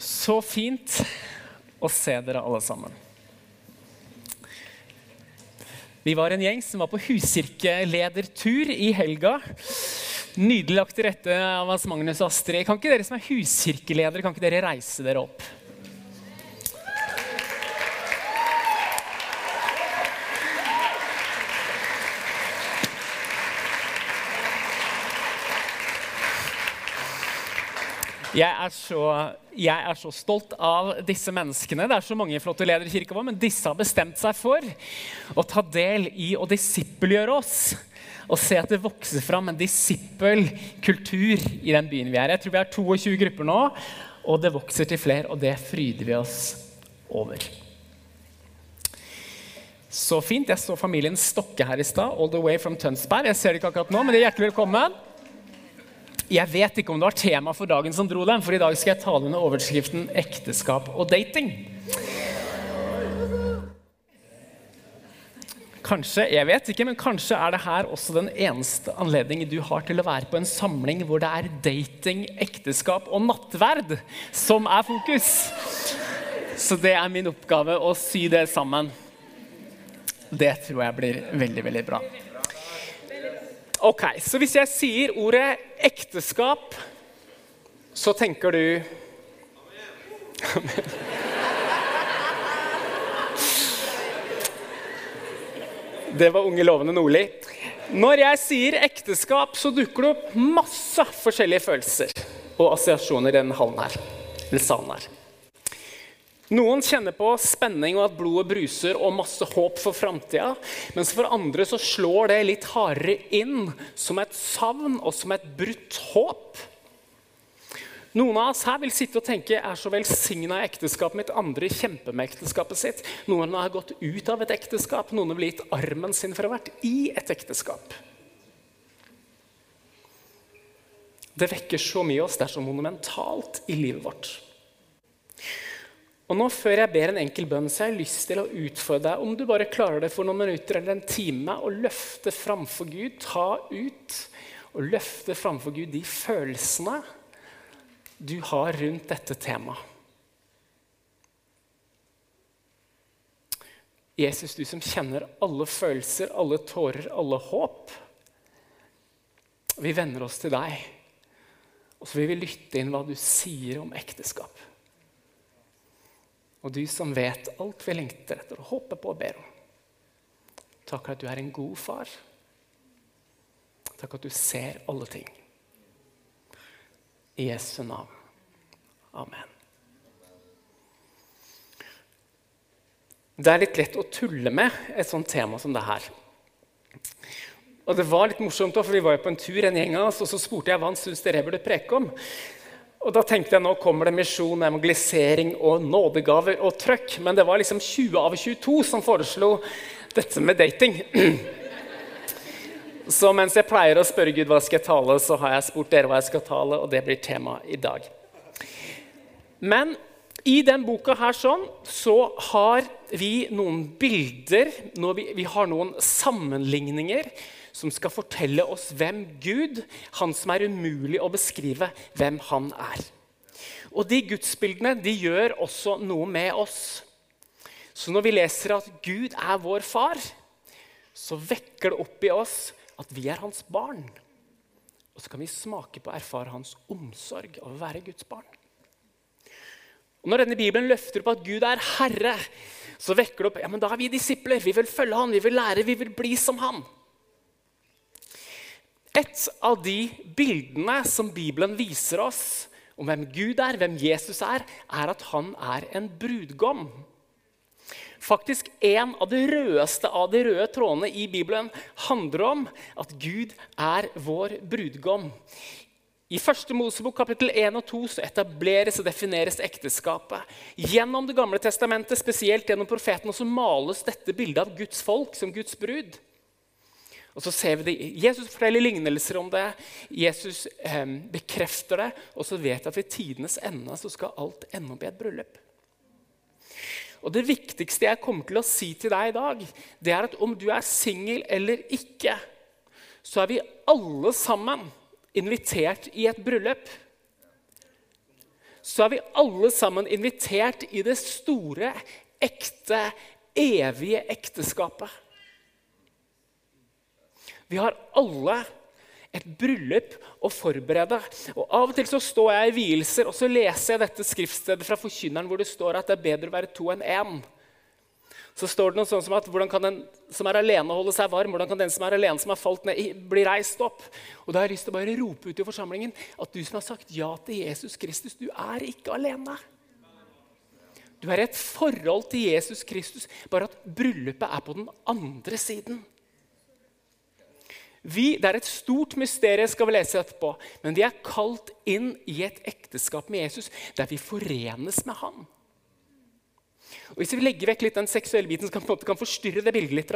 Så fint å se dere alle sammen. Vi var en gjeng som var på huskirkeledertur i helga. Nydelig lagt til rette av Hans Magnus og Astrid. Kan ikke dere som er huskirkeledere, kan ikke dere reise dere opp? Jeg er, så, jeg er, så, stolt av disse menneskene. Det er så mange flotte ledere i kirka vår, men disse har bestemt seg for å ta del i å disippelgjøre oss. Og se at det vokser fram en disippelkultur i den byen vi er. i. Jeg tror vi er 22 grupper nå, og det vokser til flere, og det fryder vi oss over. Så fint. Jeg så familien Stokke her i stad, all the way from Tønsberg. Jeg ser det ikke akkurat nå, men de er hjertelig velkommen. Jeg vet ikke om det var tema for dagen som dro dem, for i dag skal jeg tale under overskriften 'ekteskap og dating'. Kanskje jeg vet ikke, men kanskje er det her også den eneste anledningen du har til å være på en samling hvor det er dating, ekteskap og nattverd som er fokus. Så det er min oppgave å sy det sammen. Det tror jeg blir veldig, veldig bra. Ok, Så hvis jeg sier ordet ekteskap, så tenker du Amen. Det var unge, lovende Nordli. Når jeg sier ekteskap, så dukker det opp masse forskjellige følelser og assosiasjoner i denne hallen her. Eller salen her. Noen kjenner på spenning og at blodet bruser og masse håp for framtida. Mens for andre så slår det litt hardere inn som et savn og som et brutt håp. Noen av oss her vil sitte og tenke er så velsigna i ekteskapet mitt. Andre kjemper med ekteskapet sitt. Noen har gått ut av et ekteskap. Noen har gitt armen sin for å ha vært i et ekteskap. Det vekker så mye i oss. Det er så monumentalt i livet vårt. Og nå Før jeg ber en enkel bønn, så har jeg lyst til å utfordre deg om du bare klarer det for noen minutter eller en time å løfte framfor Gud, ta ut og løfte framfor Gud de følelsene du har rundt dette temaet. Jesus, du som kjenner alle følelser, alle tårer, alle håp. Vi venner oss til deg, og så vil vi lytte inn hva du sier om ekteskap. Og du som vet alt vi lengter etter og håper på og ber om. Takk at du er en god far. Takk at du ser alle ting. I Jesu navn. Amen. Det er litt lett å tulle med et sånt tema som det her. Og det var litt morsomt, for Vi var jo på en tur, en gjeng av oss, og så spurte jeg hva han syntes dere burde preke om. Og da tenkte jeg nå kommer det misjon, evangelisering og nådegaver og trøkk. Men det var liksom 20 av 22 som foreslo dette med dating. Så mens jeg pleier å spørre Gud hva jeg skal tale, så har jeg spurt dere hva jeg skal tale, og det blir tema i dag. Men i den boka her sånn, så har vi noen bilder, vi, har noen sammenligninger som skal fortelle oss hvem Gud, han som er umulig å beskrive hvem han er. Og De gudsbildene de gjør også noe med oss. Så når vi leser at Gud er vår far, så vekker det opp i oss at vi er hans barn. Og så kan vi smake på å erfare hans omsorg av å være Guds barn. Og Når denne Bibelen løfter opp at Gud er herre, så vekker det opp ja, men da er vi disipler. Vi vil følge han, vi vil lære, vi vil bli som han. Et av de bildene som Bibelen viser oss om hvem Gud er, hvem Jesus er, er at han er en brudgom. Faktisk En av de rødeste av de røde trådene i Bibelen handler om at Gud er vår brudgom. I 1. Mosebok kapittel 1 og 2 så etableres og defineres ekteskapet. Gjennom Det gamle testamentet, spesielt gjennom profeten, så males dette bildet av Guds folk som Guds brud. Og så ser vi det, Jesus forteller lignelser om det, Jesus eh, bekrefter det. Og så vet vi at ved tidenes ende så skal alt ende opp i et bryllup. Og Det viktigste jeg kommer til å si til deg i dag, det er at om du er singel eller ikke, så er vi alle sammen invitert i et bryllup. så er vi alle sammen invitert i det store, ekte, evige ekteskapet. Vi har alle et bryllup å forberede. Og Av og til så står jeg i vielser og så leser jeg dette skriftstedet fra Forkynneren hvor det står at det er bedre å være to enn én. Så står det noe sånn som at Hvordan kan den som er alene, holde seg varm? Hvordan kan den som er alene, som har falt ned, bli reist opp? Og Da har jeg lyst til å bare rope ut i forsamlingen at du som har sagt ja til Jesus Kristus, du er ikke alene. Du er i et forhold til Jesus Kristus, bare at bryllupet er på den andre siden. Vi, det er et stort mysterium, skal vi lese etterpå, men vi er kalt inn i et ekteskap med Jesus der vi forenes med han. Og Hvis vi legger vekk litt den seksuelle biten som kan, kan forstyrre det bildet litt,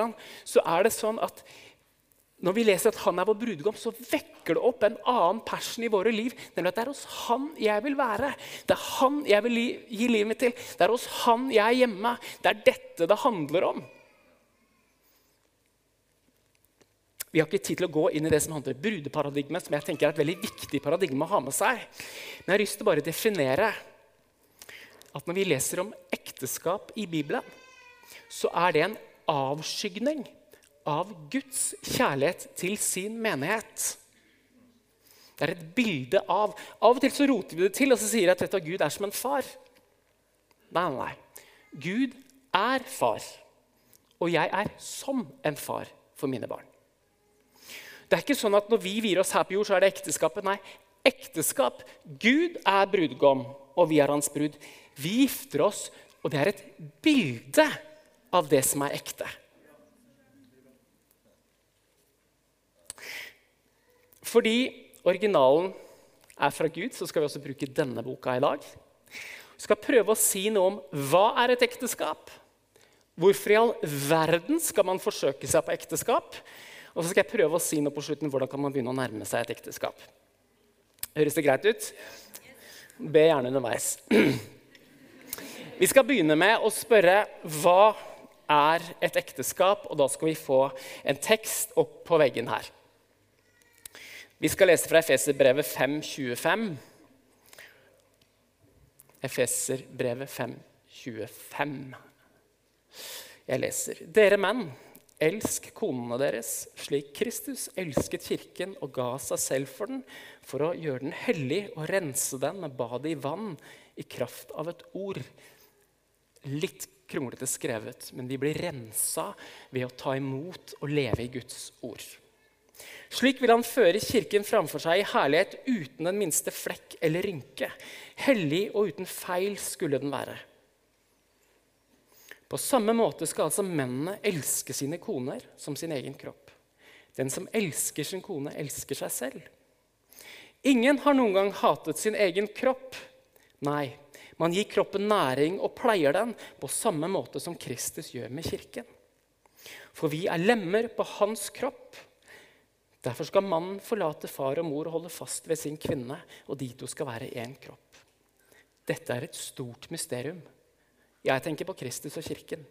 så er det sånn at når vi leser at han er vår brudgom, så vekker det opp en annen passion i våre liv. Nemlig at det er hos han jeg vil være. Det er han jeg vil gi livet mitt til. Det er hos han jeg er hjemme. Det er dette det handler om. Vi har ikke tid til å gå inn i det som handler om brudeparadigmet, som jeg tenker er et veldig viktig paradigme å ha med seg. Men jeg har lyst til bare definere at når vi leser om ekteskap i Bibelen, så er det en avskygning av Guds kjærlighet til sin menighet. Det er et bilde av Av og til så roter vi det til og så sier at Gud er som en far. Nei, nei, nei. Gud er far, og jeg er som en far for mine barn. Det er ikke sånn at når vi vier oss her på jord, så er det ekteskapet. Nei, ekteskap Gud er brudgom, og vi er hans brud. Vi gifter oss, og det er et bilde av det som er ekte. Fordi originalen er fra Gud, så skal vi også bruke denne boka i dag. Vi skal prøve å si noe om hva er et ekteskap. Hvorfor i all verden skal man forsøke seg på ekteskap? Og så skal jeg prøve å si noe på slutten hvordan kan man begynne å nærme seg et ekteskap. Høres det greit ut? Be gjerne underveis. Vi skal begynne med å spørre hva er et ekteskap, og da skal vi få en tekst opp på veggen her. Vi skal lese fra Efeserbrevet 5.25. Efeserbrevet 5.25. Jeg leser. Dere menn, elsk konene deres slik Kristus elsket kirken og ga seg selv for den, for å gjøre den hellig og rense den med badet i vann i kraft av et ord. Litt kronglete skrevet, men de blir rensa ved å ta imot og leve i Guds ord. Slik vil han føre kirken framfor seg i herlighet uten den minste flekk eller rynke. Hellig og uten feil skulle den være. På samme måte skal altså mennene elske sine koner som sin egen kropp. Den som elsker sin kone, elsker seg selv. Ingen har noen gang hatet sin egen kropp. Nei, man gir kroppen næring og pleier den på samme måte som Kristus gjør med kirken. For vi er lemmer på hans kropp. Derfor skal mannen forlate far og mor og holde fast ved sin kvinne, og de to skal være én kropp. Dette er et stort mysterium. Jeg tenker på Kristus og kirken.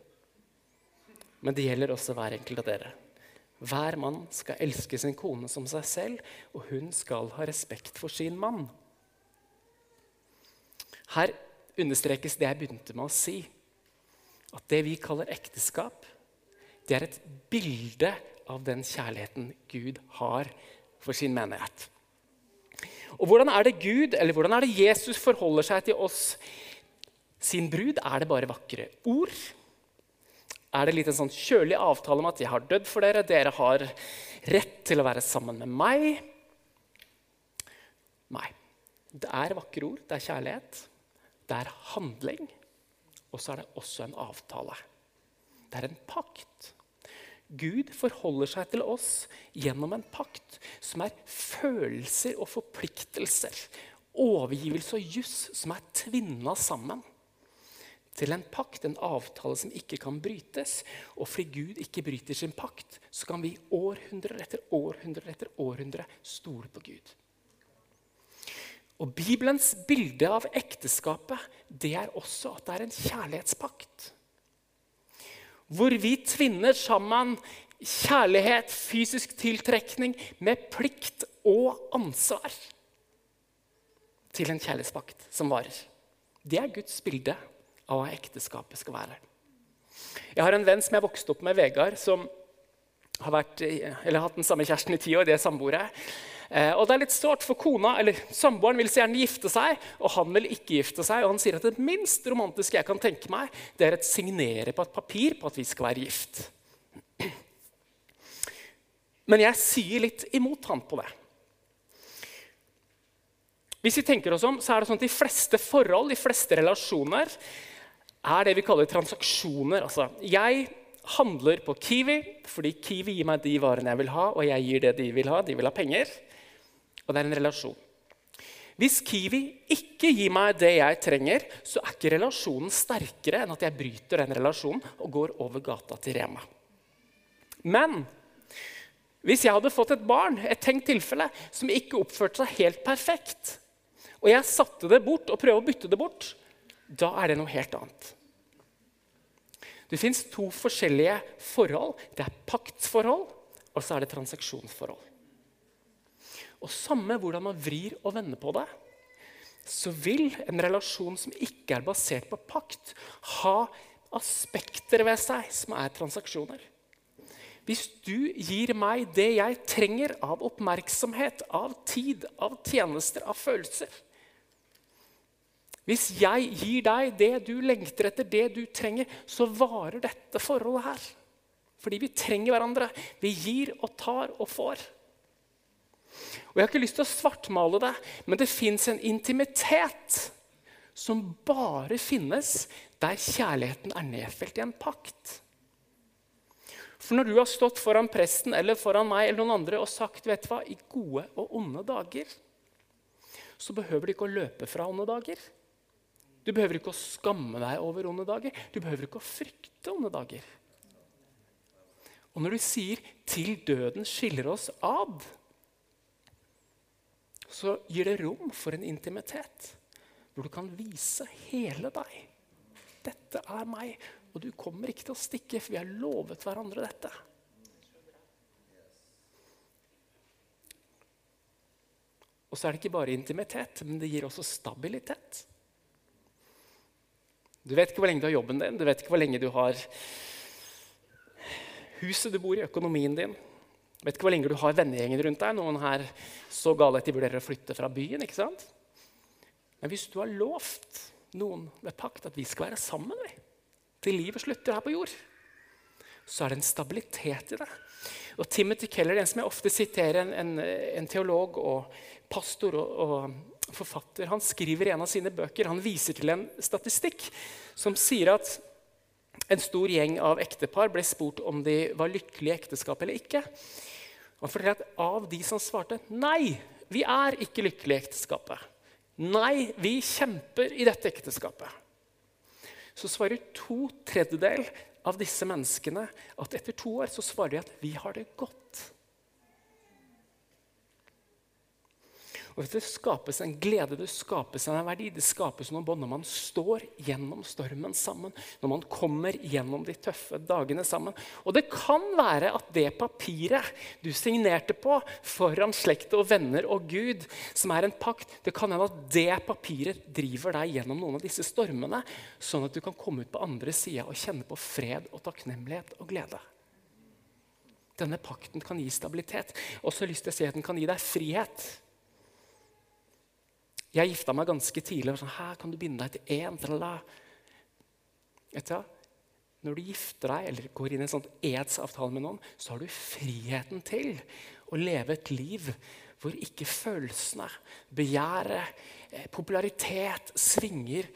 Men det gjelder også hver enkelt av dere. Hver mann skal elske sin kone som seg selv, og hun skal ha respekt for sin mann. Her understrekes det jeg begynte med å si. At det vi kaller ekteskap, det er et bilde av den kjærligheten Gud har for sin menighet. Og Hvordan er det Gud, eller hvordan er det Jesus forholder seg til oss, sin brud? Er det bare vakre ord? Er det litt en sånn kjølig avtale om at 'jeg har dødd for dere', 'dere har rett til å være sammen med meg'? Nei. Det er vakre ord, det er kjærlighet, det er handling, og så er det også en avtale. Det er en pakt. Gud forholder seg til oss gjennom en pakt som er følelser og forpliktelser, overgivelse og juss som er tvinna sammen til en pakt, en avtale som ikke kan brytes. Og fordi Gud ikke bryter sin pakt, så kan vi århundrer etter århundrer etter århundre stole på Gud. Og Bibelens bilde av ekteskapet det er også at det er en kjærlighetspakt hvor vi tvinner sammen kjærlighet, fysisk tiltrekning, med plikt og ansvar. til en kjærlighetspakt som varer. Det er Guds bilde av hva ekteskapet skal være. Jeg har en venn som jeg vokste opp med, Vegard, som har vært, hatt den samme kjæresten i ti år. Det er samboere. Eh, og det er litt sårt, for kona, eller Samboeren vil så gjerne gifte seg, og han vil ikke gifte seg. Og han sier at det minst romantiske jeg kan tenke meg, det er et signere på et papir på at vi skal være gift. Men jeg sier litt imot han på det. Hvis vi tenker oss om, så er det sånn at De fleste forhold, de fleste relasjoner, er det vi kaller transaksjoner. Altså, jeg handler på Kiwi fordi Kiwi gir meg de varene jeg vil ha, og jeg gir det de vil ha. De vil ha penger. Og det er en relasjon. Hvis Kiwi ikke gir meg det jeg trenger, så er ikke relasjonen sterkere enn at jeg bryter den relasjonen og går over gata til Rema. Men hvis jeg hadde fått et barn, et tenkt tilfelle, som ikke oppførte seg helt perfekt, og jeg satte det bort og prøvde å bytte det bort, da er det noe helt annet. Det fins to forskjellige forhold. Det er paktsforhold, og så er det transaksjonsforhold. Og Samme hvordan man vrir og vender på det, så vil en relasjon som ikke er basert på pakt, ha aspekter ved seg som er transaksjoner. Hvis du gir meg det jeg trenger av oppmerksomhet, av tid, av tjenester, av følelser, hvis jeg gir deg det du lengter etter, det du trenger, så varer dette forholdet her. Fordi vi trenger hverandre. Vi gir og tar og får. Og Jeg har ikke lyst til å svartmale det, men det fins en intimitet som bare finnes der kjærligheten er nedfelt i en pakt. For når du har stått foran presten eller foran meg eller noen andre og sagt vet du hva, i gode og onde dager, så behøver du ikke å løpe fra onde dager. Du behøver ikke å skamme deg over onde dager. Du behøver ikke å frykte onde dager. Og når du sier 'til døden skiller oss ad', så gir det rom for en intimitet hvor du kan vise hele deg. Dette er meg, og du kommer ikke til å stikke, for vi har lovet hverandre dette. Og så er det ikke bare intimitet, men det gir også stabilitet. Du vet ikke hvor lenge du har jobben din, du vet ikke hvor lenge du har huset du bor i, økonomien din. Du vet ikke hvor lenge du har vennegjengen rundt deg. Noen her så gale at de vurderer å flytte fra byen. ikke sant? Men hvis du har lovt noen ved pakt at vi skal være sammen vi, til livet slutter her på jord, så er det en stabilitet i det. Og Timothy Keller, en som jeg ofte siterer, en, en, en teolog og pastor og, og forfatter han skriver i en av sine bøker han viser til en statistikk som sier at en stor gjeng av ektepar ble spurt om de var lykkelige i ekteskap eller ikke. Han forteller at av de som svarte nei, vi er ikke lykkelige i ekteskapet. Nei, vi kjemper i dette ekteskapet. Så svarer to tredjedel av disse menneskene at etter to år så svarer de at vi har det godt. Og Det skapes en glede, det skapes en verdi, det skapes noen bånd når man står gjennom stormen sammen. Når man kommer gjennom de tøffe dagene sammen. Og det kan være at det papiret du signerte på foran slekt og venner og Gud, som er en pakt, det kan hende at det papiret driver deg gjennom noen av disse stormene, sånn at du kan komme ut på andre sida og kjenne på fred og takknemlighet og glede. Denne pakten kan gi stabilitet. Og så lyst til å si at den kan gi deg frihet. Jeg gifta meg ganske tidlig. og sånn, Her kan du binde deg til én. Vet du, når du gifter deg eller går inn i en sånn edsavtale med noen, så har du friheten til å leve et liv hvor ikke følelsene, begjæret, eh, popularitet svinger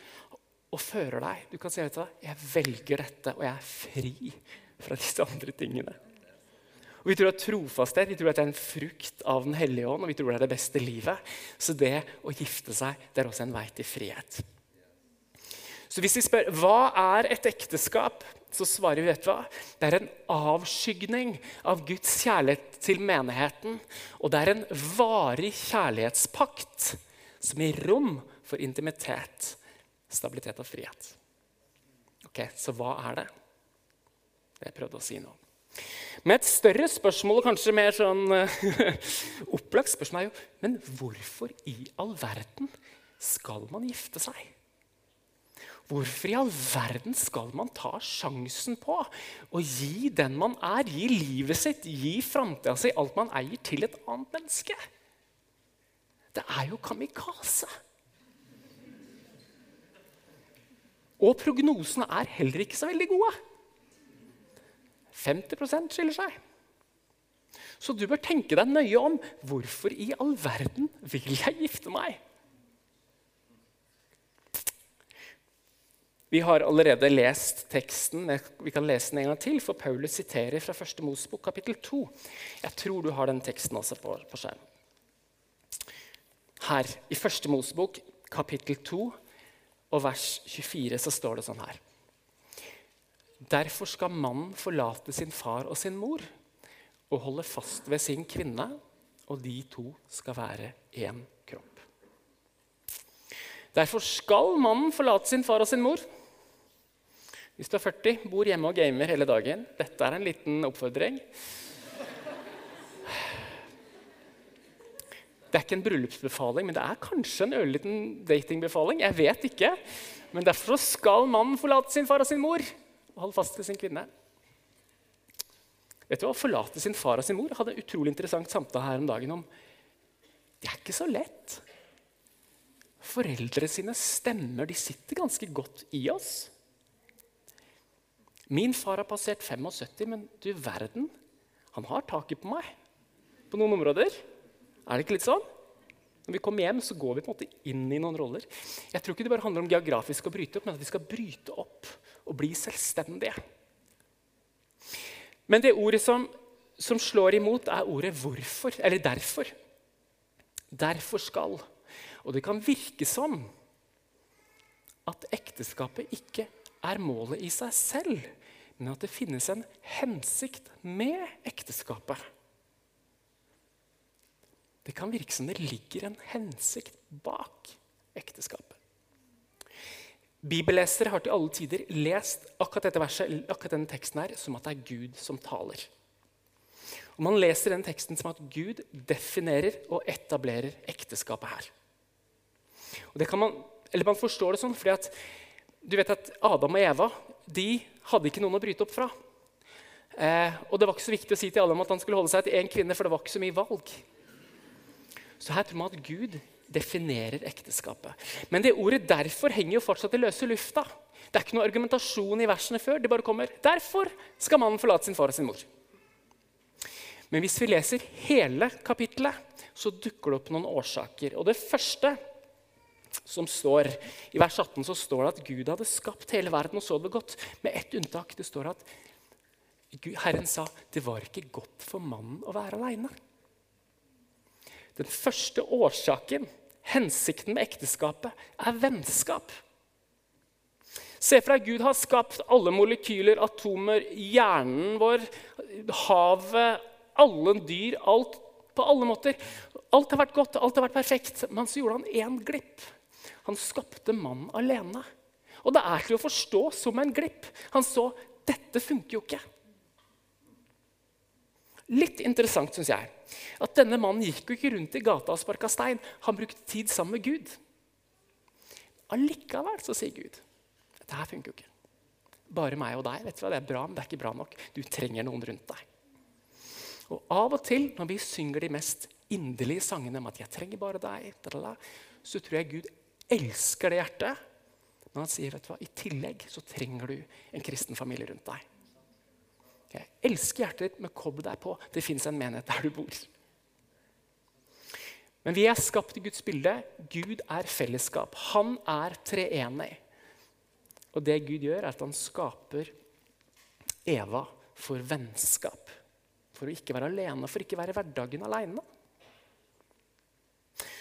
og fører deg. Du kan si vet du, jeg velger dette, og jeg er fri fra disse andre tingene. Og Vi tror at trofasthet vi tror at det er en frukt av Den hellige ånd, og vi tror det er det beste livet. Så det å gifte seg det er også en vei til frihet. Så hvis vi spør hva er et ekteskap, så svarer vi vet hva? Det er en avskygning av Guds kjærlighet til menigheten. Og det er en varig kjærlighetspakt som gir rom for intimitet, stabilitet og frihet. Ok, Så hva er det? Det jeg prøvde å si nå. Men et større spørsmål, og kanskje mer sånn uh, opplagt spørsmål, er jo Men hvorfor i all verden skal man gifte seg? Hvorfor i all verden skal man ta sjansen på å gi den man er, gi livet sitt, gi framtida si, alt man eier, til et annet menneske? Det er jo kamikaze. Og prognosene er heller ikke så veldig gode. 50% skiller seg. Så du bør tenke deg nøye om hvorfor i all verden vil jeg gifte meg? Vi har allerede lest teksten, vi kan lese den en gang til, for Paulus siterer fra 1. Mosebok kapittel 2. Jeg tror du har den teksten også på, på skjerm. Her i 1. Mosebok kapittel 2 og vers 24 så står det sånn her. Derfor skal mannen forlate sin far og sin mor og holde fast ved sin kvinne, og de to skal være én kropp. Derfor skal mannen forlate sin far og sin mor hvis du er 40, bor hjemme og gamer hele dagen Dette er en liten oppfordring. Det er ikke en bryllupsbefaling, men det er kanskje en ørliten datingbefaling. Jeg vet ikke. Men derfor skal mannen forlate sin far og sin mor og holde fast ved sin kvinne. Vet du hva? Å forlate sin far og sin mor Jeg hadde en utrolig interessant samtale her om dagen om Det er ikke så lett. Foreldre sine stemmer de sitter ganske godt i oss. Min far har passert 75, men du verden, han har taket på meg på noen områder. Er det ikke litt sånn? Når vi kommer hjem, så går vi på en måte inn i noen roller. Jeg tror ikke det bare handler om geografisk å bryte opp, men at vi skal bryte opp og bli selvstendige. Men det ordet som, som slår imot, er ordet 'hvorfor', eller 'derfor'. Derfor skal. Og det kan virke som at ekteskapet ikke er målet i seg selv, men at det finnes en hensikt med ekteskapet. Det kan virke som det ligger en hensikt bak ekteskapet. Bibellesere har til alle tider lest akkurat dette verset, akkurat denne teksten her, som at det er Gud som taler. Og Man leser den teksten som at Gud definerer og etablerer ekteskapet her. Og det kan Man eller man forstår det sånn fordi at du vet at Adam og Eva de hadde ikke noen å bryte opp fra. Eh, og det var ikke så viktig å si til Adam at han skulle holde seg til én kvinne, for det var ikke så mye valg. Så her tror man at Gud definerer ekteskapet. Men det ordet 'derfor' henger jo fortsatt i løse lufta. Det er ikke noe argumentasjon i versene før. Det bare kommer 'Derfor skal mannen forlate sin far og sin mor'. Men hvis vi leser hele kapittelet, så dukker det opp noen årsaker. Og det første som står I vers 18 så står det at Gud hadde skapt hele verden og så det godt. Med ett unntak. Det står at Herren sa det var ikke godt for mannen å være aleine. Den første årsaken, hensikten med ekteskapet, er vennskap. Se for deg Gud har skapt alle molekyler, atomer, hjernen vår, havet, alle dyr, alt på alle måter. Alt har vært godt, alt har vært perfekt, men så gjorde han én glipp. Han skapte mannen alene. Og det er til å forstå som en glipp. Han så dette funker jo ikke. Litt interessant, syns jeg, at denne mannen gikk jo ikke rundt i gata og sparka stein. Han brukte tid sammen med Gud. Allikevel så sier Gud dette her funker jo ikke. Bare meg og deg. vet du hva, Det er bra, men det er ikke bra nok. Du trenger noen rundt deg. Og Av og til når vi synger de mest inderlige sangene om at 'jeg trenger bare deg', så tror jeg Gud elsker det hjertet. Men han sier vet du hva, i tillegg så trenger du en kristen familie rundt deg. Jeg elsker hjertet ditt, men koble deg på. Det fins en menighet der du bor. Men vi er skapt i Guds bilde. Gud er fellesskap. Han er treenig. Og det Gud gjør, er at han skaper Eva for vennskap. For å ikke være alene, for ikke være hverdagen alene.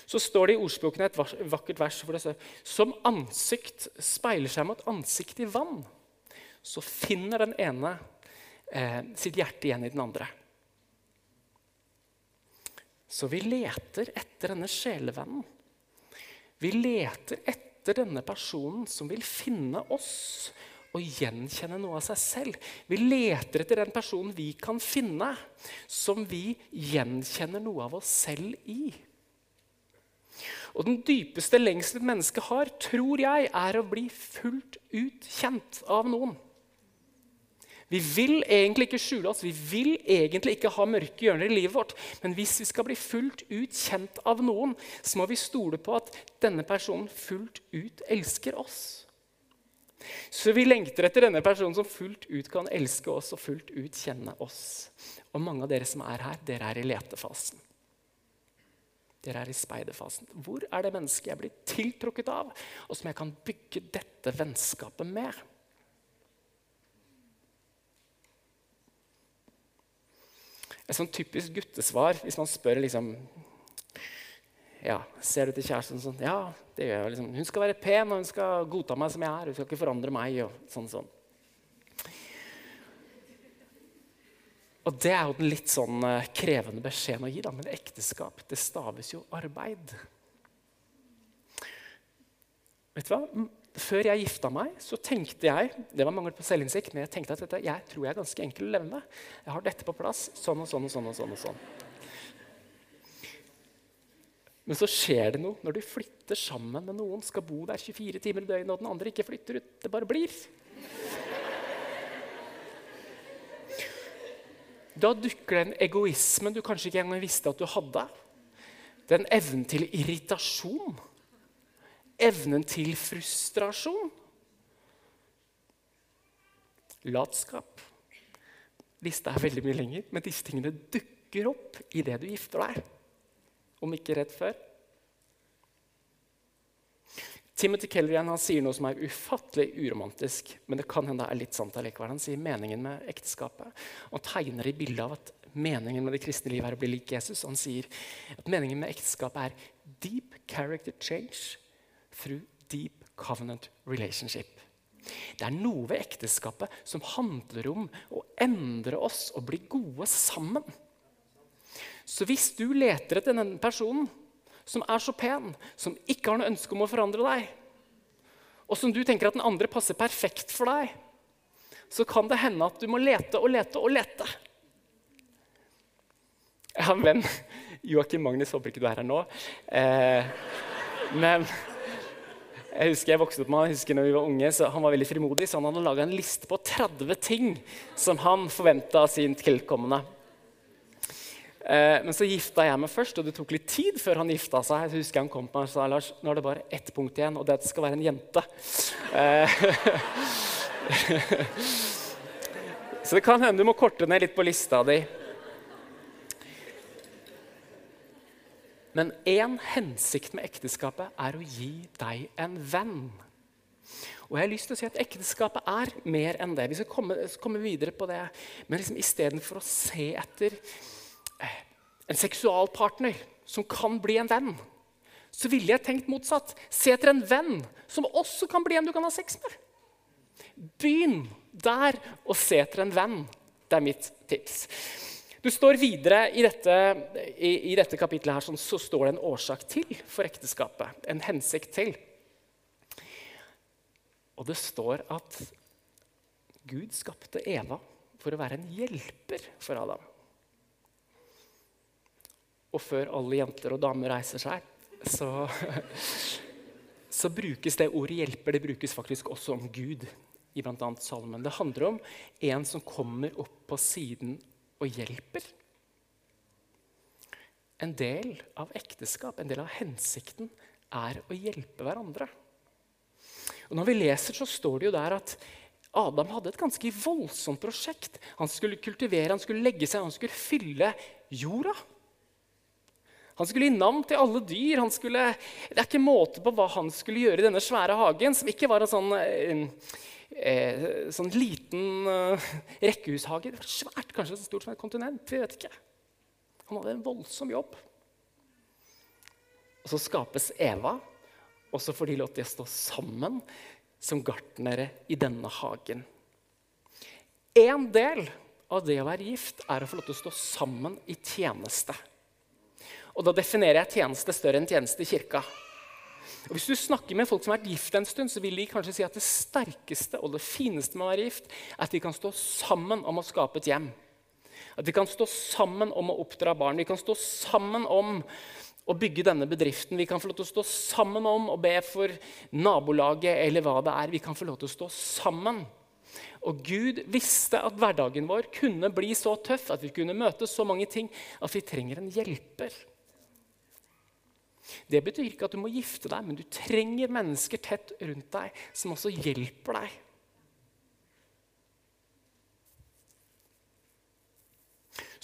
så står det i ordspråkene et vakkert vers hvor det står Som ansikt speiler seg mot ansikt i vann, så finner den ene eh, sitt hjerte igjen i den andre. Så vi leter etter denne sjelevennen. Vi leter etter denne personen som vil finne oss og gjenkjenne noe av seg selv. Vi leter etter den personen vi kan finne, som vi gjenkjenner noe av oss selv i. Og den dypeste lengselen et menneske har, tror jeg, er å bli fullt ut kjent av noen. Vi vil egentlig ikke skjule oss, vi vil egentlig ikke ha mørke hjørner i livet vårt. Men hvis vi skal bli fullt ut kjent av noen, så må vi stole på at denne personen fullt ut elsker oss. Så vi lengter etter denne personen som fullt ut kan elske oss og fullt ut kjenne oss. Og mange av dere som er her, dere er i letefasen. Dere er i speiderfasen. Hvor er det mennesket jeg blir tiltrukket av, og som jeg kan bygge dette vennskapet med? Et sånn typisk guttesvar hvis man spør liksom ja, Ser du til kjæresten sånn Ja, det gjør jeg. Liksom. Hun skal være pen, og hun skal godta meg som jeg er. Hun skal ikke forandre meg. og sånn sånn. Og Det er jo den litt sånn uh, krevende beskjeden å gi. da, Men ekteskap det staves jo arbeid. Vet du hva? Før jeg gifta meg, så tenkte jeg det var mangel på selvinnsikt, men jeg tenkte at dette, jeg tror jeg er ganske enkel å leve med. Jeg har dette på plass. Sånn og sånn og sånn. og sånn og sånn. Men så skjer det noe når du flytter sammen med noen, skal bo der 24 timer i døgnet, og den andre ikke flytter ut. Det bare blir. Da dukker den egoismen du kanskje ikke engang visste at du hadde. Den evnen til irritasjon evnen til frustrasjon. Latskap. Lista er veldig mye lenger, men disse tingene dukker opp idet du gifter deg. Om ikke rett før. Timothy han sier noe som er ufattelig uromantisk, men det kan hende det er litt sant allikevel. Han sier meningen med ekteskapet og tegner i bildet av at meningen med det kristne livet er å bli lik Jesus. Han sier at meningen med ekteskapet er deep character change through deep covenant relationship. Det er noe ved ekteskapet som handler om å endre oss og bli gode sammen. Så hvis du leter etter den personen som er så pen, som ikke har noe ønske om å forandre deg, og som du tenker at den andre passer perfekt for deg, så kan det hende at du må lete og lete og lete. Jeg har en venn, Joakim Magnus, håper ikke du er her nå. Eh, men jeg husker jeg vokste opp med jeg husker når vi var unge, så Han var veldig frimodig, så han hadde laga en liste på 30 ting som han forventa av sin tilkommende. Eh, men så gifta jeg meg først, og det tok litt tid før han gifta seg. Jeg husker han kom på meg og sa Lars, nå er det bare ett punkt igjen, og det er at det skal være en jente. Eh, så det kan hende du må korte ned litt på lista di. Men én hensikt med ekteskapet er å gi deg en venn. Og jeg har lyst til å si at Ekteskapet er mer enn det. Vi skal komme, komme videre på det. Men liksom, istedenfor å se etter eh, en seksualpartner som kan bli en venn, så ville jeg tenkt motsatt. Se etter en venn som også kan bli en du kan ha sex med. Begynn der og se etter en venn. Det er mitt tips. Du står videre I dette, i, i dette kapitlet her, sånn, så står det en årsak til for ekteskapet. En hensikt til. Og det står at Gud skapte Eva for å være en hjelper for Adam. Og før alle jenter og damer reiser seg, så, så brukes det ordet 'hjelper' det brukes faktisk også om Gud i bl.a. salmen. Det handler om en som kommer opp på siden og hjelper. En del av ekteskap, en del av hensikten, er å hjelpe hverandre. Og når vi leser, så står det jo der at Adam hadde et ganske voldsomt prosjekt. Han skulle kultivere, han skulle legge seg, han skulle fylle jorda. Han skulle gi navn til alle dyr. Skulle, det er ikke måte på hva han skulle gjøre i denne svære hagen, som ikke var en sånn eh, sånn liten eh, rekkehushage. Det var svært, kanskje så stort som et kontinent. vi vet ikke. Han hadde en voldsom jobb. Og Så skapes Eva, og så får de lov til å stå sammen som gartnere i denne hagen. En del av det å være gift er å få lov til å stå sammen i tjeneste. Og Da definerer jeg tjeneste større enn tjeneste i kirka. Og Hvis du snakker med folk som har vært gift en stund, så vil de kanskje si at det sterkeste og det fineste med å være gift er at de kan stå sammen om å skape et hjem. At de kan stå sammen om å oppdra barn. De kan stå sammen om å bygge denne bedriften. Vi kan få lov til å stå sammen om å be for nabolaget eller hva det er. Vi kan få lov til å stå sammen. Og Gud visste at hverdagen vår kunne bli så tøff, at vi kunne møte så mange ting, at vi trenger en hjelper. Det betyr ikke at du må gifte deg, men du trenger mennesker tett rundt deg som også hjelper deg.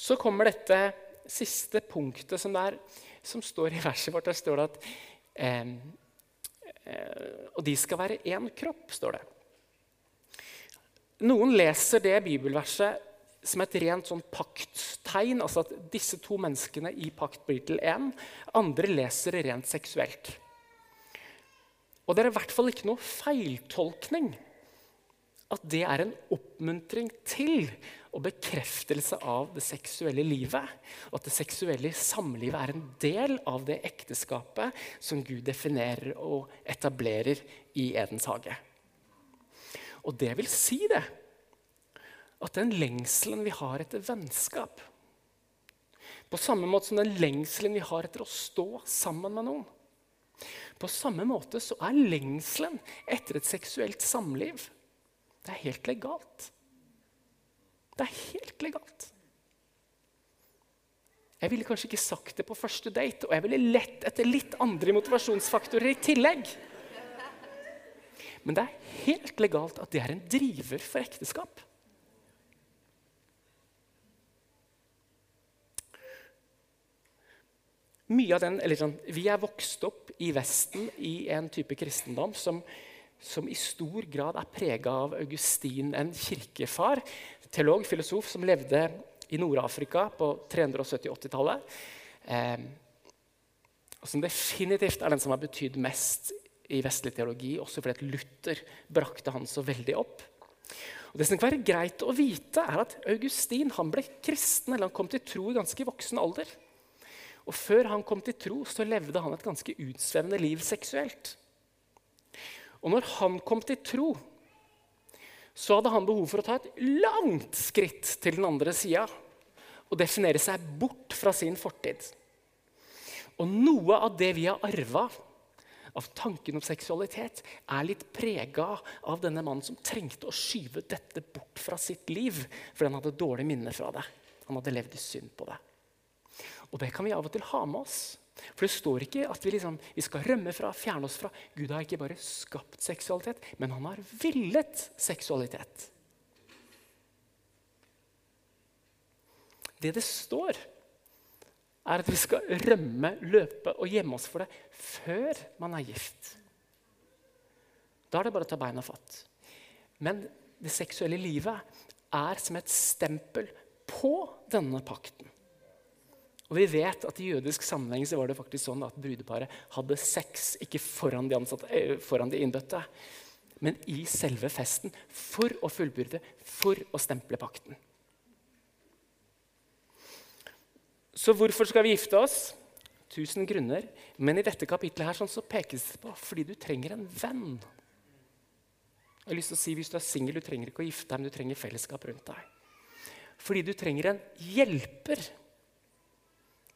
Så kommer dette siste punktet som, der, som står i verset vårt. Der står det at eh, eh, Og de skal være én kropp, står det. Noen leser det bibelverset som et rent sånn pakttegn, altså at disse to menneskene i pakt blir til én. Andre leser det rent seksuelt. Og det er i hvert fall ikke noe feiltolkning at det er en oppmuntring til og bekreftelse av det seksuelle livet. Og at det seksuelle samlivet er en del av det ekteskapet som Gud definerer og etablerer i Edens hage. Og det vil si det at den lengselen vi har etter vennskap På samme måte som den lengselen vi har etter å stå sammen med noen På samme måte så er lengselen etter et seksuelt samliv det er helt legalt. Det er helt legalt. Jeg ville kanskje ikke sagt det på første date, og jeg ville lett etter litt andre motivasjonsfaktorer i tillegg. Men det er helt legalt at det er en driver for ekteskap. Mye av den, eller sånn, Vi er vokst opp i Vesten i en type kristendom som, som i stor grad er prega av Augustin, en kirkefar, teolog, filosof, som levde i Nord-Afrika på 370-80-tallet. Eh, og som definitivt er den som har betydd mest i vestlig teologi, også fordi Luther brakte han så veldig opp. Og det som kan være greit å vite, er at Augustin ble kristen, eller han kom til tro i ganske voksen alder. Og før han kom til tro, så levde han et ganske utsvevende liv seksuelt. Og når han kom til tro, så hadde han behov for å ta et langt skritt til den andre sida og definere seg bort fra sin fortid. Og noe av det vi har arva av tanken om seksualitet, er litt prega av denne mannen som trengte å skyve dette bort fra sitt liv fordi han hadde dårlige minner fra det. Han hadde levd i synd på det. Og det kan vi av og til ha med oss. For det står ikke at vi, liksom, vi skal rømme fra, fjerne oss fra. Gud har ikke bare skapt seksualitet, men han har villet seksualitet. Det det står, er at vi skal rømme, løpe og gjemme oss for det før man er gift. Da er det bare å ta beina fatt. Men det seksuelle livet er som et stempel på denne pakten. Og vi vet at I jødisk sammenheng så var det faktisk sånn at brudeparet hadde sex ikke foran de, ansatte, eh, foran de innbøtte, men i selve festen for å fullbyrde, for å stemple pakten. Så hvorfor skal vi gifte oss? Tusen grunner. Men i dette kapitlet her, sånn, så pekes det på fordi du trenger en venn. Jeg har lyst til å si, Hvis du er singel, du trenger ikke å gifte deg, men du trenger fellesskap rundt deg. Fordi du trenger en hjelper.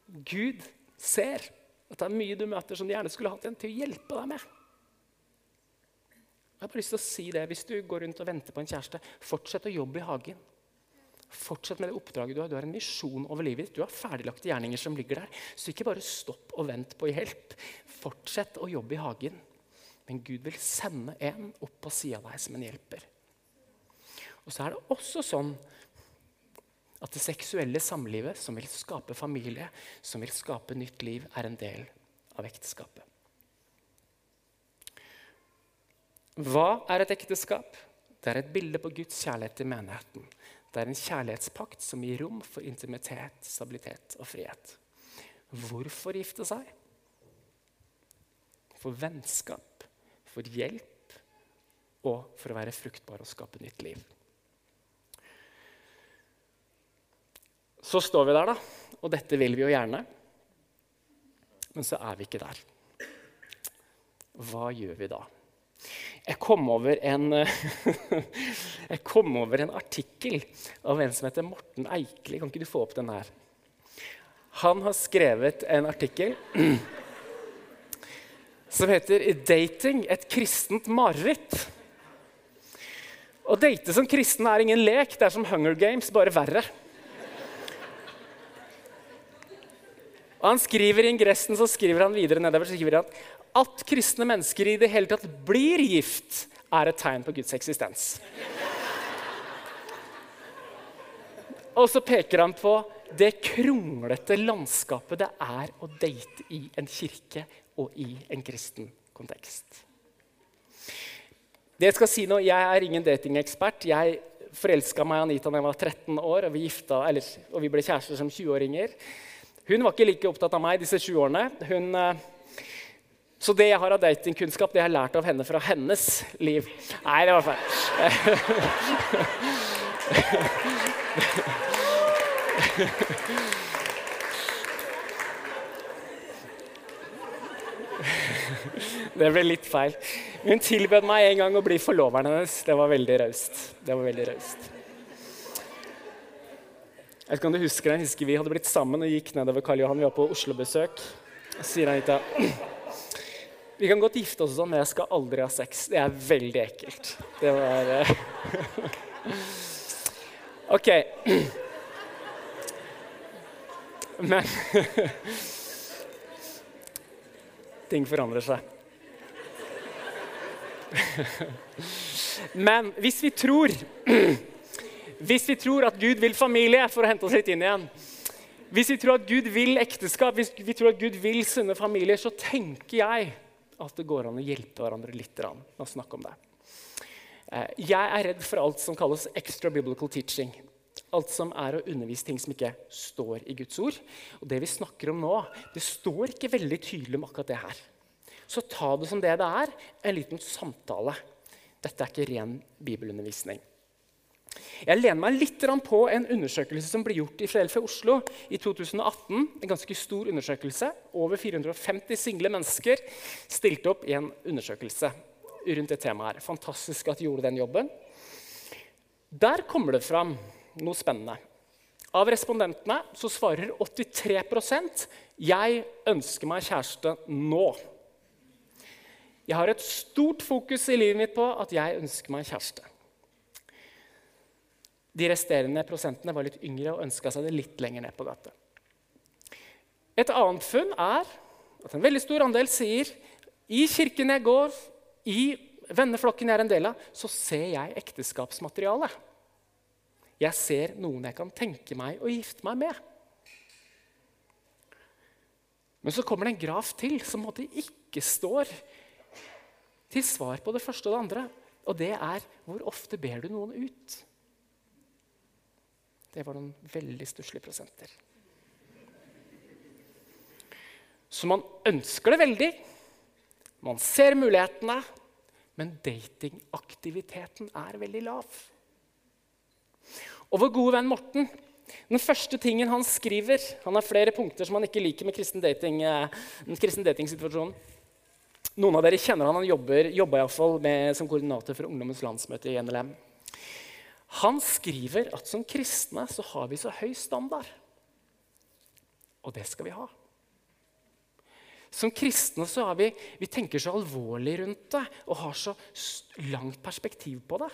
Gud ser at det er mye du møter som du gjerne skulle hatt en til å hjelpe deg med. Jeg har bare lyst til å si det, Hvis du går rundt og venter på en kjæreste, fortsett å jobbe i hagen. Fortsett med det oppdraget du har. Du har en misjon over livet ditt. Du har ferdiglagte gjerninger som ligger der. Så ikke bare stopp og vent på hjelp. Fortsett å jobbe i hagen. Men Gud vil sende en opp på sida av deg som en hjelper. Og så er det også sånn at det seksuelle samlivet, som vil skape familie, som vil skape nytt liv, er en del av ekteskapet. Hva er et ekteskap? Det er et bilde på Guds kjærlighet til menigheten. Det er en kjærlighetspakt som gir rom for intimitet, stabilitet og frihet. Hvorfor gifte seg? For vennskap, for hjelp og for å være fruktbar og skape nytt liv. Så står vi der, da, og dette vil vi jo gjerne. Men så er vi ikke der. Hva gjør vi da? Jeg kom over en, jeg kom over en artikkel av en som heter Morten Eikeli. Kan ikke du få opp den her? Han har skrevet en artikkel som heter 'Dating et kristent mareritt'. Å date som kristen er ingen lek. Det er som Hunger Games, bare verre. Og han skriver I ingressen så skriver han videre nedover så skriver han at kristne mennesker i det hele tatt blir gift, er et tegn på Guds eksistens. Og så peker han på det kronglete landskapet det er å date i en kirke og i en kristen kontekst. Det Jeg skal si nå, jeg er ingen datingekspert. Jeg forelska meg i Anita da jeg var 13 år, og vi, gifta, eller, og vi ble kjærester som 20-åringer. Hun var ikke like opptatt av meg disse 20 årene. Hun, eh, så det jeg har av datingkunnskap, det jeg har lært av henne fra hennes liv. Nei, det var feil. Det ble litt feil. Hun tilbød meg en gang å bli forloveren hennes. Det var veldig raust. Det var veldig raust. Jeg vet ikke om du husker det, jeg husker Vi hadde blitt sammen og gikk nedover Karl Johan. Vi var på Oslo-besøk. sier Anita vi kan godt gifte oss sånn, men jeg skal aldri ha sex. Det er veldig ekkelt. Det var uh... OK. Men Ting forandrer seg. Men hvis vi tror Hvis vi tror at Gud vil familie, for å hente oss litt inn igjen Hvis vi tror at Gud vil ekteskap, hvis vi tror at Gud vil sunne familier, så tenker jeg at det går an å hjelpe hverandre litt med å snakke om det. Eh, jeg er redd for alt som kalles extra biblical teaching. Alt som er å undervise ting som ikke står i Guds ord. Og Det vi snakker om nå, det står ikke veldig tydelig om akkurat det her. Så ta det som det det er, en liten samtale. Dette er ikke ren bibelundervisning. Jeg lener meg litt på en undersøkelse som ble gjort i Filadelfia Oslo i 2018. En ganske stor undersøkelse. Over 450 single mennesker stilte opp i en undersøkelse rundt det temaet. her. Fantastisk at de gjorde den jobben. Der kommer det fram noe spennende. Av respondentene så svarer 83% jeg ønsker meg kjæreste nå. Jeg har et stort fokus i livet mitt på at jeg ønsker meg kjæreste. De resterende prosentene var litt yngre og ønska seg det litt lenger ned på gata. Et annet funn er at en veldig stor andel sier i kirken jeg går, i venneflokken jeg er en del av, så ser jeg ekteskapsmateriale. Jeg ser noen jeg kan tenke meg å gifte meg med. Men så kommer det en graf til som måtte ikke står til svar på det første og det andre. Og det er hvor ofte ber du noen ut? Det var noen veldig stusslige prosenter. Så man ønsker det veldig. Man ser mulighetene. Men datingaktiviteten er veldig lav. Og vår gode venn Morten den første tingen han skriver Han har flere punkter som han ikke liker med kristen, dating, den kristen datingsituasjonen. Noen av dere kjenner han. Han jobber, jobba iallfall som koordinator for Ungdommens landsmøte i NLM. Han skriver at som kristne så har vi så høy standard. Og det skal vi ha. Som kristne så har vi, vi tenker så alvorlig rundt det og har så langt perspektiv på det.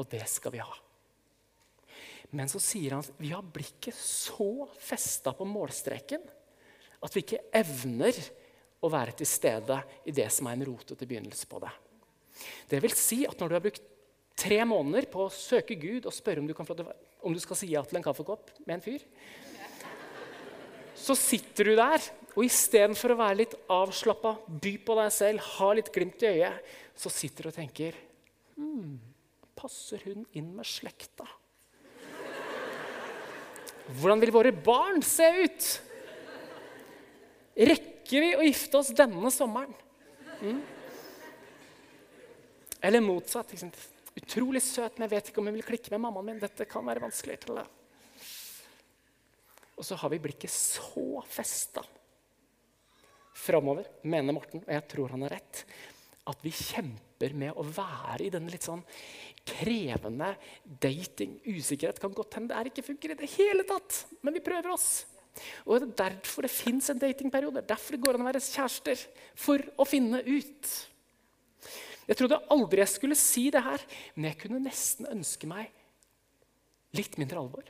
Og det skal vi ha. Men så sier han vi har blikket så festa på målstreken at vi ikke evner å være til stede i det som er en rotete begynnelse på det. Det vil si at når du har brukt tre måneder på å søke Gud og spørre om du, få, om du skal si ja til en kaffekopp med en fyr, så sitter du der, og istedenfor å være litt avslappa, by på deg selv, ha litt glimt i øyet, så sitter du og tenker hm, Passer hun inn med slekta? Hvordan vil våre barn se ut? Rekker vi å gifte oss denne sommeren? Mm. Eller motsatt. Utrolig søt, men jeg vet ikke om hun vil klikke med mammaen min. Dette kan være vanskelig. til det. Og så har vi blikket så festa framover, mener Morten, og jeg tror han har rett, at vi kjemper med å være i denne litt sånn krevende dating. Usikkerhet kan godt hende det er ikke funker i det hele tatt, men vi prøver oss. Og Det er derfor det fins en datingperiode. Derfor det går an å være kjærester. For å finne ut. Jeg trodde aldri jeg skulle si det her, men jeg kunne nesten ønske meg litt mindre alvor.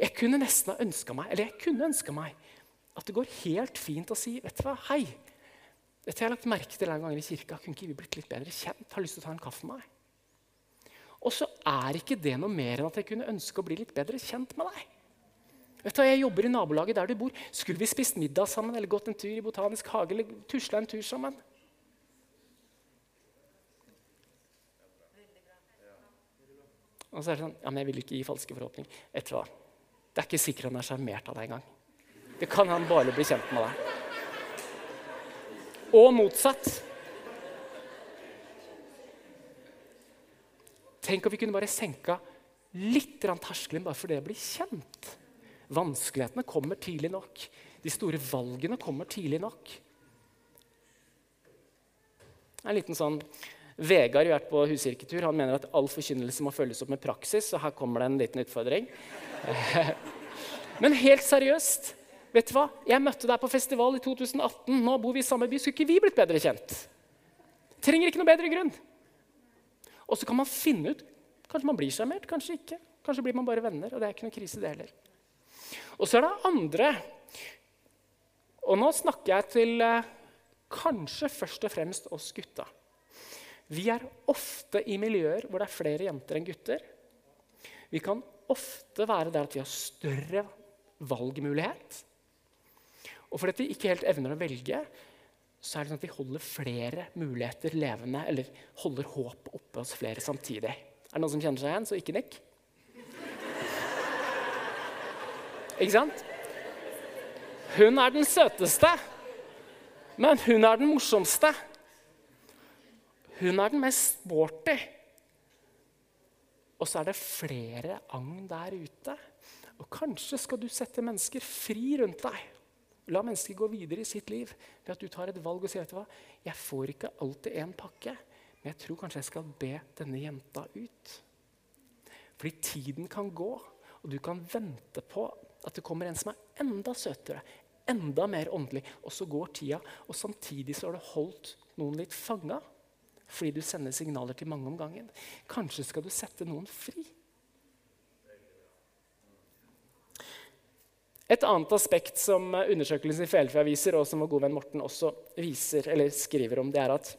Jeg kunne nesten ha ønska meg, eller jeg kunne ønska meg at det går helt fint å si vet du hva, hei, dette har jeg lagt merke til en gang i kirka. Kunne ikke vi blitt litt bedre kjent? Har lyst til å ta en kaffe med meg? Og så er ikke det noe mer enn at jeg kunne ønske å bli litt bedre kjent med deg. Vet du hva, Jeg jobber i nabolaget der du bor. Skulle vi spist middag sammen eller gått en tur i Botanisk hage eller tusla en tur sammen? Og så er det sånn Ja, men jeg vil ikke gi falske forhåpninger. Du hva? Det er ikke sikkert han er sjarmert av deg engang. Det kan han bare bli kjent med deg. Og motsatt. Tenk om vi kunne bare senka litt terskelen bare for det å bli kjent. Vanskelighetene kommer tidlig nok. De store valgene kommer tidlig nok. En liten sånn Vegard har vært på huskirketur. Han mener at all forkynnelse må følges opp med praksis. så her kommer det en liten utfordring. Men helt seriøst, vet du hva? jeg møtte deg på festival i 2018. Nå bor vi i samme by. Skulle ikke vi blitt bedre kjent? Trenger ikke noe bedre grunn. Og så kan man finne ut Kanskje man blir sjarmert, kanskje ikke. Kanskje blir man bare venner. og det er ikke noe krise det heller. Og så er det andre. Og nå snakker jeg til eh, kanskje først og fremst oss gutta. Vi er ofte i miljøer hvor det er flere jenter enn gutter. Vi kan ofte være der at vi har større valgmulighet. Og fordi vi ikke helt evner å velge, så er det sånn at vi holder flere muligheter levende, eller holder håpet oppe hos flere samtidig. Er det noen som kjenner seg igjen, så ikke nikk. Ikke sant? Hun er den søteste, men hun er den morsomste. Hun er den mest sporty. Og så er det flere agn der ute. Og kanskje skal du sette mennesker fri rundt deg. La mennesker gå videre i sitt liv ved at du tar et valg og sier vet du hva, jeg får ikke alltid én pakke, men jeg tror kanskje jeg skal be denne jenta ut. Fordi tiden kan gå, og du kan vente på at det kommer en som er enda søtere, enda mer åndelig. Og så går tida, og samtidig så har du holdt noen litt fanga fordi du sender signaler til mange om gangen. Kanskje skal du sette noen fri. Et annet aspekt som undersøkelsen i Felfra viser, og som vår gode venn Morten også viser, eller skriver om, det er at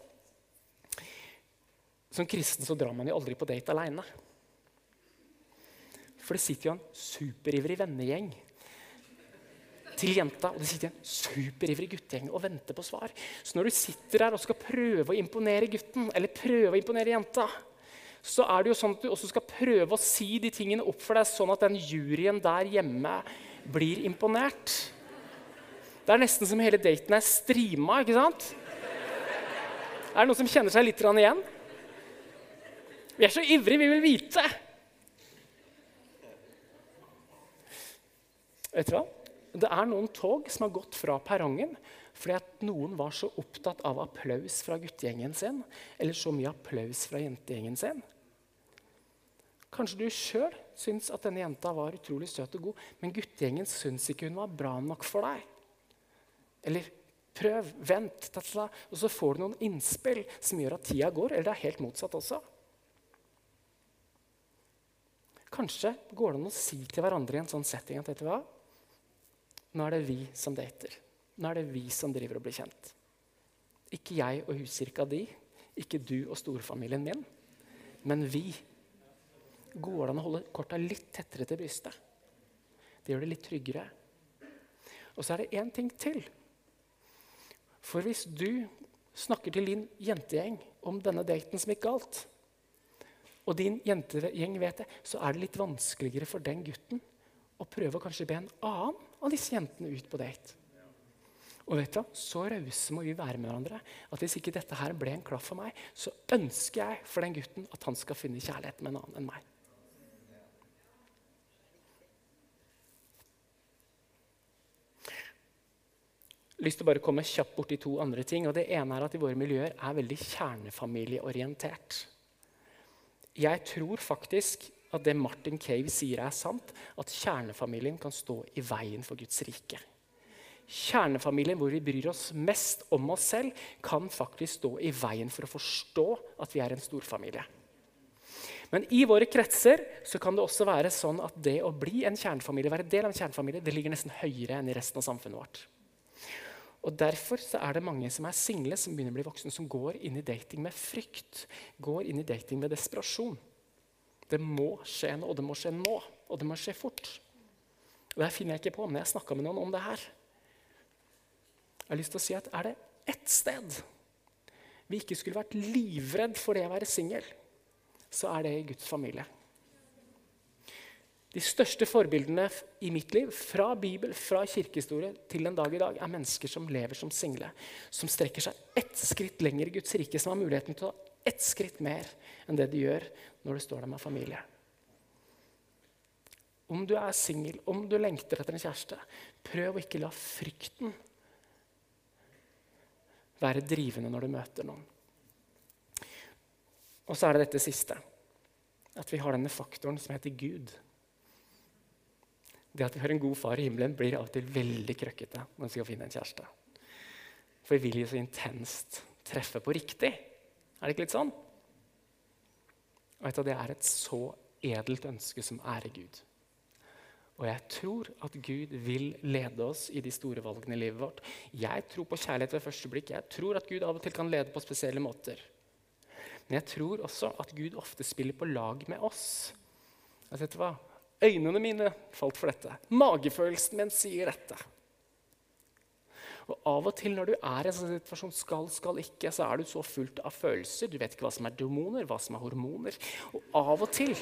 som kristen så drar man jo aldri på date aleine. For det sitter jo en superivrig vennegjeng til jenta, og det sitter en superivrig guttegjeng og venter på svar. Så når du sitter der og skal prøve å imponere gutten eller prøve å imponere jenta, så er det jo sånn at du også skal prøve å si de tingene opp for deg, sånn at den juryen der hjemme blir imponert. Det er nesten som hele daten er streama. ikke sant? Er det noen som kjenner seg litt igjen? Vi er så ivrige, vi vil vite. Vet du hva? Det er noen tog som har gått fra perrongen fordi at noen var så opptatt av applaus fra guttegjengen sin eller så mye applaus fra jentegjengen sin. Kanskje du sjøl syns at denne jenta var utrolig søt og god, men guttegjengen syns ikke hun var bra nok for deg. Eller prøv, vent, tatla, og så får du noen innspill som gjør at tida går. Eller det er helt motsatt også. Kanskje går det an å si til hverandre i en sånn setting at vet du hva? Nå er det vi som dater. Nå er det vi som driver og blir kjent. Ikke jeg og huskirka di, ikke du og storfamilien min, men vi. Går det an å holde korta litt tettere til brystet? Det gjør det litt tryggere. Og så er det én ting til. For hvis du snakker til din jentegjeng om denne daten som gikk galt, og din jentegjeng vet det, så er det litt vanskeligere for den gutten å prøve å kanskje be en annen av disse jentene ut på date. Og vet du, Så rause må vi være med hverandre at hvis ikke dette her ble en klaff for meg, så ønsker jeg for den gutten at han skal finne kjærlighet med en annen enn meg. lyst til å bare komme kjapt borti to andre ting. og Det ene er at i våre miljøer er veldig kjernefamilieorientert. Jeg tror faktisk at det Martin Cave sier, er sant. At kjernefamilien kan stå i veien for Guds rike. Kjernefamilien hvor vi bryr oss mest om oss selv, kan faktisk stå i veien for å forstå at vi er en storfamilie. Men i våre kretser så kan det også være sånn at det å bli en kjernefamilie, være del av en kjernefamilie, det ligger nesten høyere enn i resten av samfunnet vårt. Og Derfor så er det mange som er single, som begynner å bli voksne, som går inn i dating med frykt. Går inn i dating med desperasjon. Det må skje noe, og det må skje nå. Og det må skje fort. Og Det finner jeg ikke på, men jeg snakka med noen om det her. Jeg har lyst til å si at Er det ett sted vi ikke skulle vært livredd for det å være singel, så er det i Guds familie. De største forbildene i mitt liv, fra Bibel, fra kirkehistorie til den dag i dag, er mennesker som lever som single. Som strekker seg ett skritt lenger i Guds rike, som har muligheten til å ta ett skritt mer enn det de gjør når du står der med familie. Om du er singel, om du lengter etter en kjæreste, prøv å ikke la frykten være drivende når du møter noen. Og så er det dette siste. At vi har denne faktoren som heter Gud. Det at vi har en god far i himmelen, blir av og til veldig krøkkete når vi skal finne en kjæreste. For vi vil jo så intenst treffe på riktig. Er det ikke litt sånn? Og vet du, Det er et så edelt ønske som ærer Gud. Og jeg tror at Gud vil lede oss i de store valgene i livet vårt. Jeg tror på kjærlighet ved første blikk. Jeg tror at Gud av og til kan lede på spesielle måter. Men jeg tror også at Gud ofte spiller på lag med oss. Altså, vet du hva? Øynene mine falt for dette. Magefølelsen min sier dette. Og Av og til når du er i en sånn situasjon skal, skal ikke, så er du så fullt av følelser. Du vet ikke hva som er demoner, hva som er hormoner. Og av og til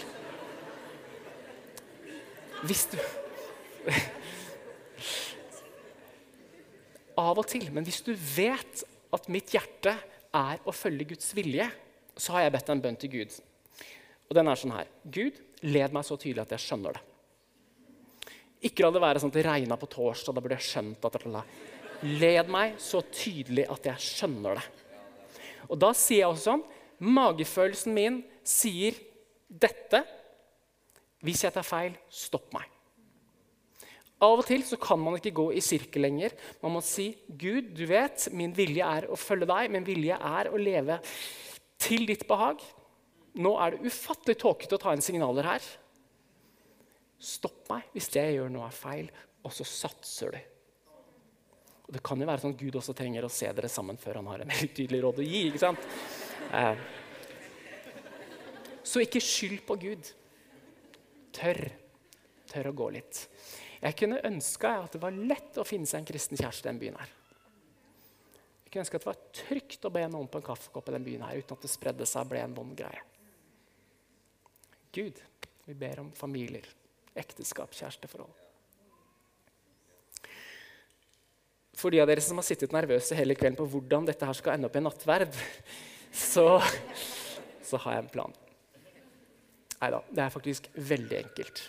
Hvis du Av og til, men hvis du vet at mitt hjerte er å følge Guds vilje, så har jeg bedt en bønn til Gud. Og den er sånn her. Gud, led meg så tydelig at jeg skjønner det. Ikke la det være sånn at det regna på torsdag. Da burde jeg skjønt at det Led meg så tydelig at jeg skjønner det. Og da sier jeg også sånn Magefølelsen min sier dette. Hvis jeg tar feil, stopp meg. Av og til så kan man ikke gå i sirkel lenger. Man må si, 'Gud, du vet, min vilje er å følge deg. Min vilje er å leve til ditt behag.' Nå er det ufattelig tåkete å ta inn signaler her. Stopp meg hvis det jeg gjør noe er feil, og så satser du. Og Det kan jo være sånn at Gud også trenger å se dere sammen før han har en veldig tydelig råd å gi. ikke sant? Eh. Så ikke skyld på Gud. Tør. Tør å gå litt. Jeg kunne ønska at det var lett å finne seg en kristen kjæreste i den byen. her. Jeg kunne ønske at det var trygt å be noen på en kaffekopp i den byen her, uten at det spredde seg og ble en vond greie. Gud. Vi ber om familier, ekteskap, kjæresteforhold. For de av dere som har sittet nervøse hele kvelden på hvordan dette her skal ende opp i nattverd, så, så har jeg en plan. Nei da, det er faktisk veldig enkelt.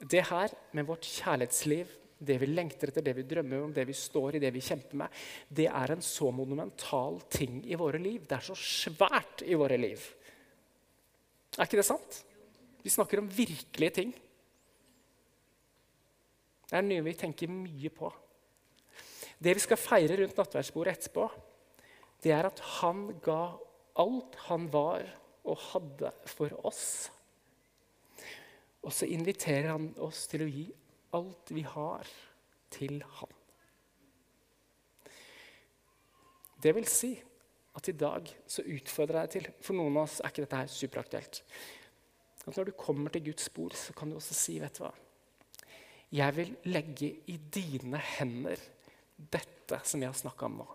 Det her med vårt kjærlighetsliv, det vi lengter etter, det vi drømmer om, det vi står i, det vi kjemper med, det er en så monumental ting i våre liv. Det er så svært i våre liv. Er ikke det sant? Vi snakker om virkelige ting. Det er noe vi tenker mye på. Det vi skal feire rundt nattverdsbordet etterpå, det er at han ga alt han var og hadde for oss. Og så inviterer han oss til å gi alt vi har, til han. Det vil si at i dag så utfordrer jeg til For noen av oss er ikke dette her superaktuelt. At når du kommer til Guds bord, så kan du også si vet du hva? Jeg vil legge i dine hender dette som jeg har snakka om nå.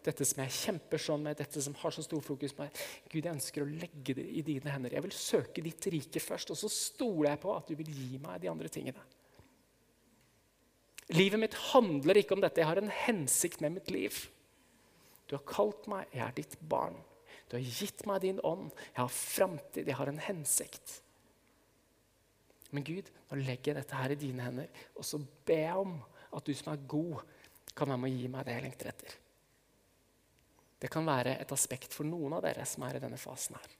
Dette som jeg kjemper sånn med, dette som har så stor fokus på meg. Gud, jeg ønsker å legge det i dine hender. Jeg vil søke ditt rike først, og så stoler jeg på at du vil gi meg de andre tingene. Livet mitt handler ikke om dette. Jeg har en hensikt med mitt liv. Du har kalt meg, jeg er ditt barn. Du har gitt meg din ånd. Jeg har framtid. Jeg har en hensikt. Men Gud, nå legger jeg dette her i dine hender, og så ber jeg om at du som er god, kan være med gi meg det jeg lengter etter. Det kan være et aspekt for noen av dere som er i denne fasen her.